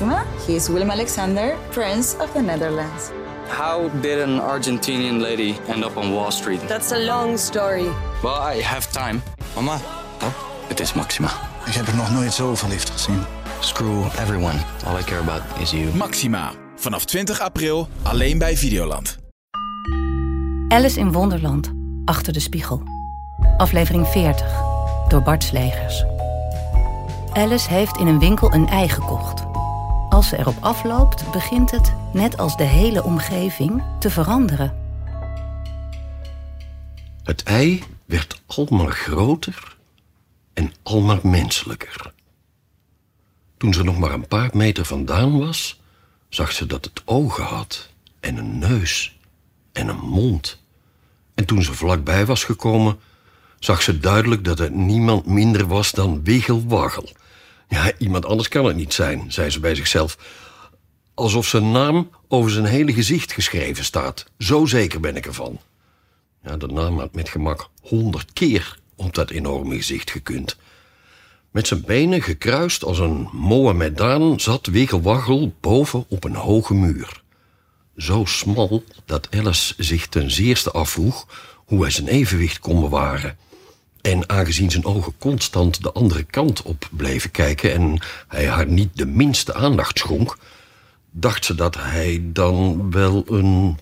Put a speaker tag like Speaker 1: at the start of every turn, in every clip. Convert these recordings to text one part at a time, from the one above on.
Speaker 1: Maxima. He is Willem Alexander, Prince of the Netherlands.
Speaker 2: How did an Argentinian lady end up on Wall Street?
Speaker 3: That's a long story.
Speaker 2: Well, I have time.
Speaker 4: Mama,
Speaker 2: Oh, het is Maxima.
Speaker 4: ik heb er nog nooit zo verliefd gezien.
Speaker 2: Screw everyone. All I care about is you.
Speaker 5: Maxima. Vanaf 20 april alleen bij Videoland.
Speaker 6: Alice in Wonderland, Achter de Spiegel. Aflevering 40, door Bart Slegers. Alice heeft in een winkel een ei gekocht. Als ze erop afloopt, begint het, net als de hele omgeving, te veranderen.
Speaker 7: Het ei werd almaar groter en almaar menselijker. Toen ze nog maar een paar meter vandaan was, zag ze dat het ogen had en een neus en een mond. En toen ze vlakbij was gekomen, zag ze duidelijk dat het niemand minder was dan Wiggelwaggel. Ja, iemand anders kan het niet zijn, zei ze bij zichzelf. Alsof zijn naam over zijn hele gezicht geschreven staat. Zo zeker ben ik ervan. Ja, de naam had met gemak honderd keer op dat enorme gezicht gekund. Met zijn benen gekruist als een Mohammedaan zat Wiggelwaggel boven op een hoge muur. Zo smal dat Alice zich ten zeerste afvroeg hoe hij zijn evenwicht kon bewaren. En aangezien zijn ogen constant de andere kant op bleven kijken en hij haar niet de minste aandacht schonk, dacht ze dat hij dan wel een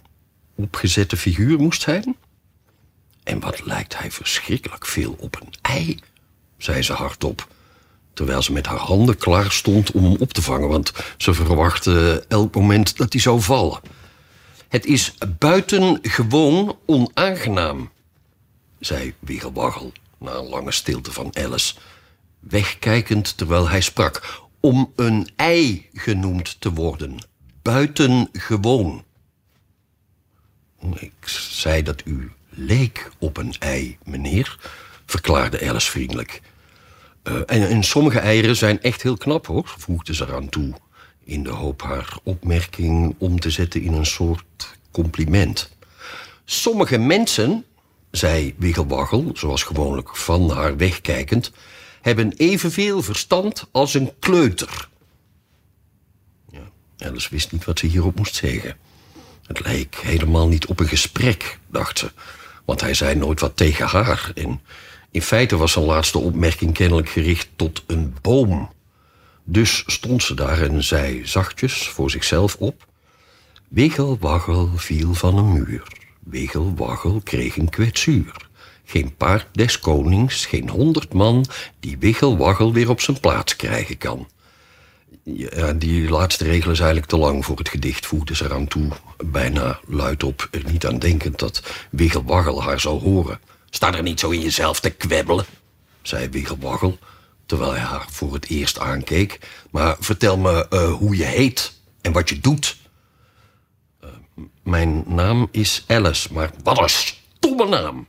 Speaker 7: opgezette figuur moest zijn. En wat lijkt hij verschrikkelijk veel op een ei, zei ze hardop. Terwijl ze met haar handen klaar stond om hem op te vangen, want ze verwachtte elk moment dat hij zou vallen. Het is buitengewoon onaangenaam, zei Wiggelwaggel na een lange stilte van Alice, wegkijkend terwijl hij sprak, om een ei genoemd te worden. Buitengewoon. Ik zei dat u leek op een ei, meneer, verklaarde Alice vriendelijk. Eh, en, en sommige eieren zijn echt heel knap, hoor, voegde ze eraan toe. In de hoop haar opmerking om te zetten in een soort compliment. Sommige mensen, zei Wiggelwaggel, zoals gewoonlijk van haar wegkijkend, hebben evenveel verstand als een kleuter. Ja, Alice wist niet wat ze hierop moest zeggen. Het leek helemaal niet op een gesprek, dacht ze. Want hij zei nooit wat tegen haar. En in feite was zijn laatste opmerking kennelijk gericht tot een boom. Dus stond ze daar en zei zachtjes voor zichzelf op... Wiggelwaggel viel van een muur. Wiggelwaggel kreeg een kwetsuur. Geen paard des konings, geen honderd man... die Wiggelwaggel weer op zijn plaats krijgen kan. Ja, die laatste regel is eigenlijk te lang voor het gedicht, voegde ze eraan toe. Bijna luidop, niet aan denkend dat Wiggelwaggel haar zou horen. Sta er niet zo in jezelf te kwebbelen, zei Wiggelwaggel, terwijl hij haar voor het eerst aankeek. Maar vertel me eh, hoe je heet en wat je doet. Eh, mijn naam is Alice, maar wat een stomme naam.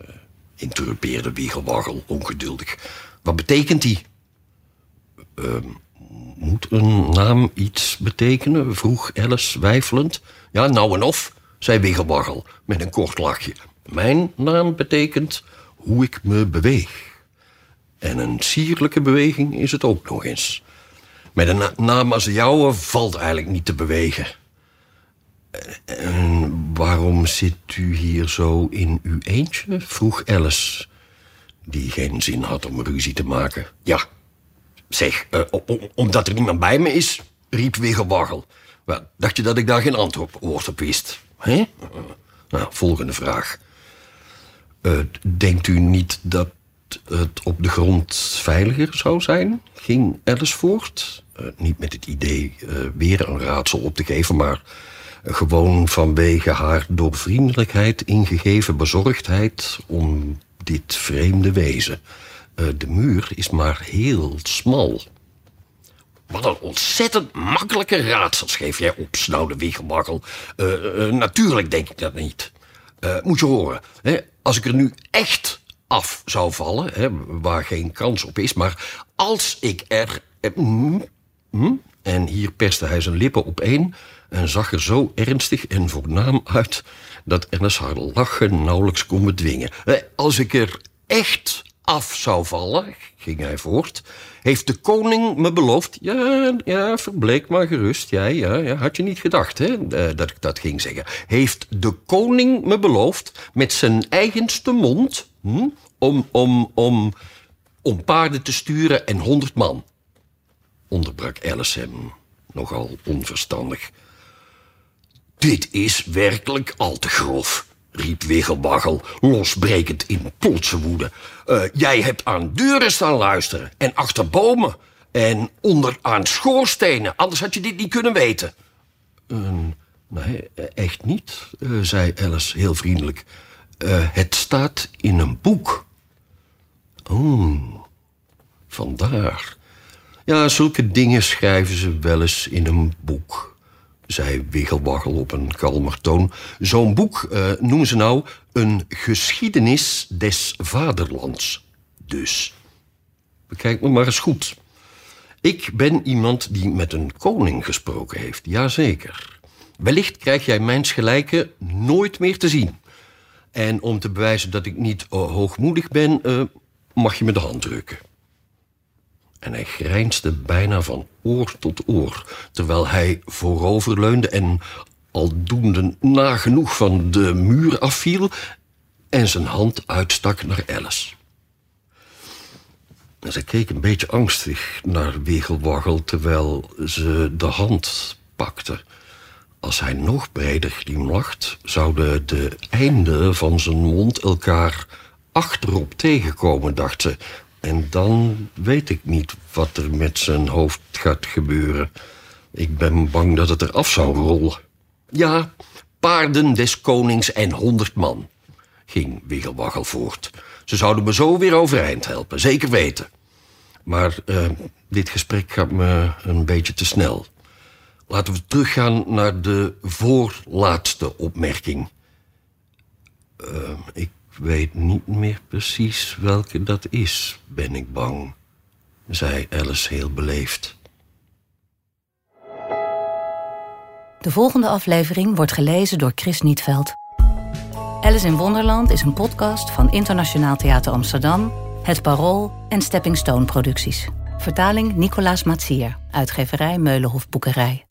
Speaker 7: Uh, interrupeerde Wiggelwaggel ongeduldig. Wat betekent die? Ehm, moet een naam iets betekenen? vroeg Alice weifelend. Ja, nou en of, zei Wiggelwaggel met een kort lachje. Mijn naam betekent hoe ik me beweeg. En een sierlijke beweging is het ook nog eens. Met een na naam als de jouwe valt eigenlijk niet te bewegen. En waarom zit u hier zo in uw eentje? vroeg Alice, die geen zin had om ruzie te maken. Ja, zeg, uh, omdat er niemand bij me is, riep Wiggelwaggel. Well, dacht je dat ik daar geen antwoord op wist? Hè? Nou, volgende vraag. Uh, denkt u niet dat het op de grond veiliger zou zijn? Ging Alice voort. Uh, niet met het idee weer een raadsel op te geven, maar gewoon vanwege haar door vriendelijkheid ingegeven bezorgdheid om dit vreemde wezen. de muur is maar heel smal. Wat een ontzettend makkelijke raadsels geef jij op, snauwde Wiggelwaggel. natuurlijk denk ik dat niet. moet je horen, hè? als ik er nu echt af zou vallen, hè, waar geen kans op is, maar als ik er. Mm, en hier perste hij zijn lippen opeen en zag er zo ernstig en voornaam uit dat Ernest haar lachen nauwelijks kon bedwingen. Als ik er echt af zou vallen, ging hij voort, heeft de koning me beloofd. Ja, ja, verbleek maar gerust. Ja, ja, ja. Had je niet gedacht hè, eh, dat ik dat ging zeggen. Heeft de koning me beloofd met zijn eigenste mond hm, om, om, om, om paarden te sturen en honderd man. Onderbrak Alice hem nogal onverstandig. Dit is werkelijk al te grof, riep Wiggelbaggel, losbrekend in plotse woede. Uh, jij hebt aan deuren staan luisteren en achter bomen en onder aan schoorstenen. Anders had je dit niet kunnen weten. Nee, echt niet, uh, zei Alice heel vriendelijk. het staat in een boek. Oh, vandaar. Ja, zulke dingen schrijven ze wel eens in een boek zei Wiggelwaggel op een kalmer toon. Zo'n boek uh, noemen ze nou een geschiedenis des vaderlands. Dus, bekijk me maar eens goed. Ik ben iemand die met een koning gesproken heeft, jazeker. Wellicht krijg jij mijns gelijke nooit meer te zien. En om te bewijzen dat ik niet uh, hoogmoedig ben, uh, mag je me de hand drukken. En hij grijnsde bijna van oor tot oor, terwijl hij vooroverleunde en aldoende nagenoeg van de muur afviel en zijn hand uitstak naar Alice. Ze keek een beetje angstig naar Wegelwaggel terwijl ze de hand pakte. Als hij nog breder glimlacht, zouden de einden van zijn mond elkaar achterop tegenkomen, dacht ze. En dan weet ik niet wat er met zijn hoofd gaat gebeuren. Ik ben bang dat het eraf zou rollen. Ja, paarden des konings en honderd man, ging Wiggelwaggel voort. Ze zouden me zo weer overeind helpen, zeker weten. Maar uh, dit gesprek gaat me een beetje te snel. Laten we teruggaan naar de voorlaatste opmerking. Uh, ik weet niet meer precies welke dat is, ben ik bang, zei Alice heel beleefd.
Speaker 6: De volgende aflevering wordt gelezen door Chris Nietveld. Alice in Wonderland is een podcast van Internationaal Theater Amsterdam, Het Parool en Stepping Stone Producties. Vertaling Nicolaas Matsier, uitgeverij Meulenhof Boekerij.